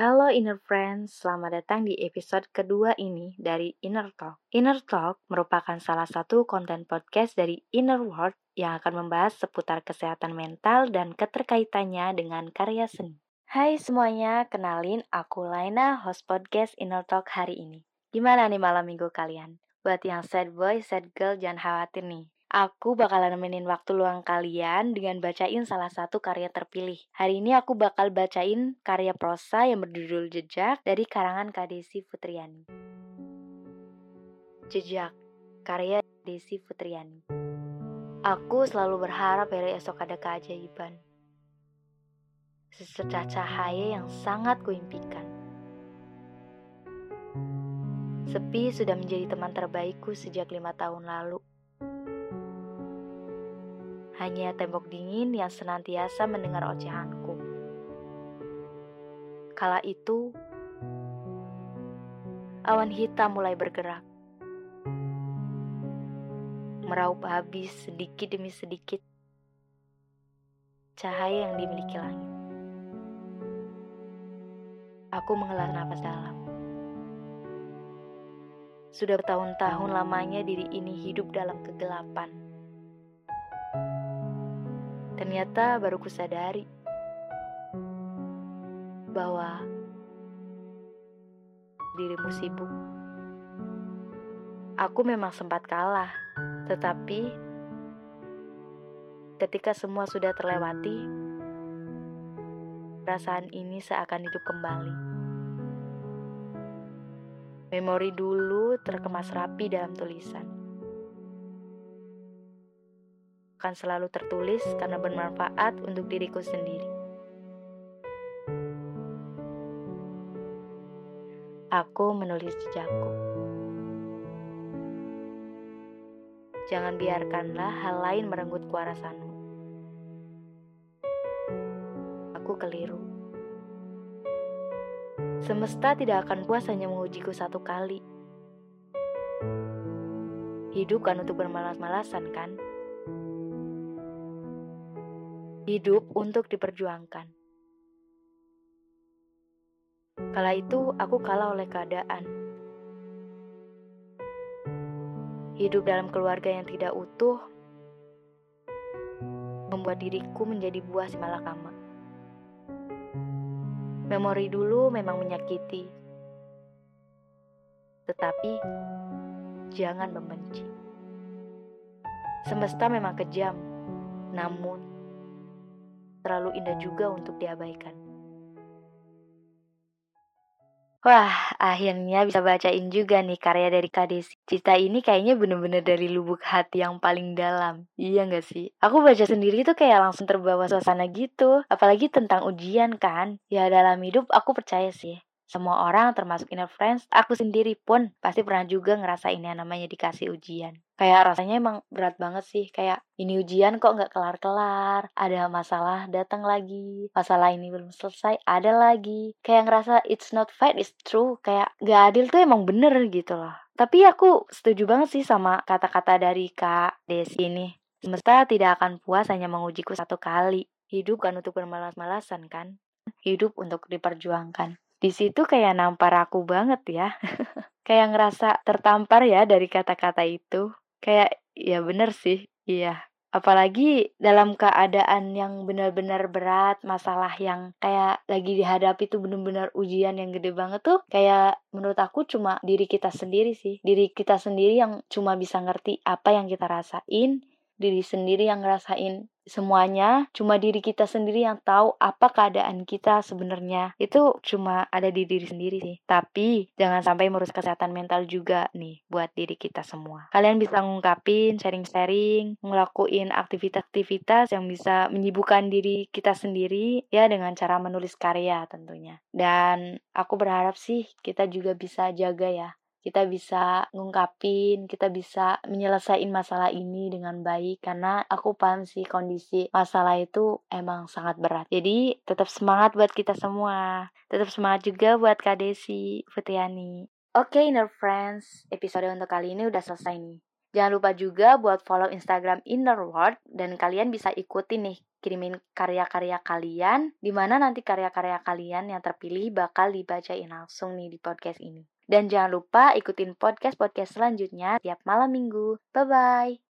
Halo Inner Friends, selamat datang di episode kedua ini dari Inner Talk. Inner Talk merupakan salah satu konten podcast dari Inner World yang akan membahas seputar kesehatan mental dan keterkaitannya dengan karya seni. Hai semuanya, kenalin aku Laina, host podcast Inner Talk hari ini. Gimana nih malam minggu kalian? Buat yang sad boy, sad girl, jangan khawatir nih. Aku bakalan nemenin waktu luang kalian dengan bacain salah satu karya terpilih. Hari ini aku bakal bacain karya prosa yang berjudul Jejak dari karangan Kadesi Futriani. Jejak, karya Desi Futriani. Aku selalu berharap hari esok ada keajaiban. Secercah cahaya yang sangat kuimpikan. Sepi sudah menjadi teman terbaikku sejak lima tahun lalu hanya tembok dingin yang senantiasa mendengar ocehanku. Kala itu, awan hitam mulai bergerak, meraup habis sedikit demi sedikit cahaya yang dimiliki langit. Aku menghela nafas dalam. Sudah bertahun-tahun lamanya diri ini hidup dalam kegelapan Ternyata baru kusadari bahwa dirimu sibuk. Aku memang sempat kalah, tetapi ketika semua sudah terlewati, perasaan ini seakan hidup kembali. Memori dulu terkemas rapi dalam tulisan akan selalu tertulis karena bermanfaat untuk diriku sendiri. Aku menulis jejakku. Jangan biarkanlah hal lain merenggut kewarasanmu. Aku keliru. Semesta tidak akan puas hanya mengujiku satu kali. Hidup kan untuk bermalas-malasan kan? Hidup untuk diperjuangkan. Kala itu aku kalah oleh keadaan. Hidup dalam keluarga yang tidak utuh membuat diriku menjadi buah si malakama. Memori dulu memang menyakiti, tetapi jangan membenci. Semesta memang kejam, namun terlalu indah juga untuk diabaikan. Wah, akhirnya bisa bacain juga nih karya dari Kadesi. Cerita ini kayaknya bener-bener dari lubuk hati yang paling dalam. Iya gak sih? Aku baca sendiri tuh kayak langsung terbawa suasana gitu. Apalagi tentang ujian kan. Ya dalam hidup aku percaya sih. Semua orang termasuk inner friends, aku sendiri pun pasti pernah juga ngerasain yang namanya dikasih ujian. Kayak rasanya emang berat banget sih, kayak ini ujian kok nggak kelar-kelar, ada masalah datang lagi, masalah ini belum selesai, ada lagi. Kayak ngerasa it's not fight, it's true, kayak gak adil tuh emang bener gitu loh. Tapi aku setuju banget sih sama kata-kata dari Kak Desi ini. Semesta tidak akan puas hanya mengujiku satu kali. Hidup kan untuk bermalas-malasan kan? Hidup untuk diperjuangkan di situ kayak nampar aku banget ya. kayak ngerasa tertampar ya dari kata-kata itu. Kayak ya bener sih, iya. Apalagi dalam keadaan yang benar-benar berat, masalah yang kayak lagi dihadapi tuh bener-bener ujian yang gede banget tuh, kayak menurut aku cuma diri kita sendiri sih. Diri kita sendiri yang cuma bisa ngerti apa yang kita rasain, diri sendiri yang ngerasain semuanya, cuma diri kita sendiri yang tahu apa keadaan kita sebenarnya. Itu cuma ada di diri sendiri sih. Tapi jangan sampai merusak kesehatan mental juga nih buat diri kita semua. Kalian bisa ngungkapin, sharing-sharing, ngelakuin aktivitas-aktivitas yang bisa menyibukkan diri kita sendiri ya dengan cara menulis karya tentunya. Dan aku berharap sih kita juga bisa jaga ya kita bisa ngungkapin, kita bisa menyelesaikan masalah ini dengan baik karena aku paham sih kondisi masalah itu emang sangat berat. Jadi tetap semangat buat kita semua. Tetap semangat juga buat Kak Desi Futiani. Oke, okay, Inner Friends, episode untuk kali ini udah selesai nih. Jangan lupa juga buat follow Instagram Inner World dan kalian bisa ikuti nih kirimin karya-karya kalian di mana nanti karya-karya kalian yang terpilih bakal dibacain langsung nih di podcast ini. Dan jangan lupa ikutin podcast-podcast selanjutnya tiap malam minggu. Bye-bye.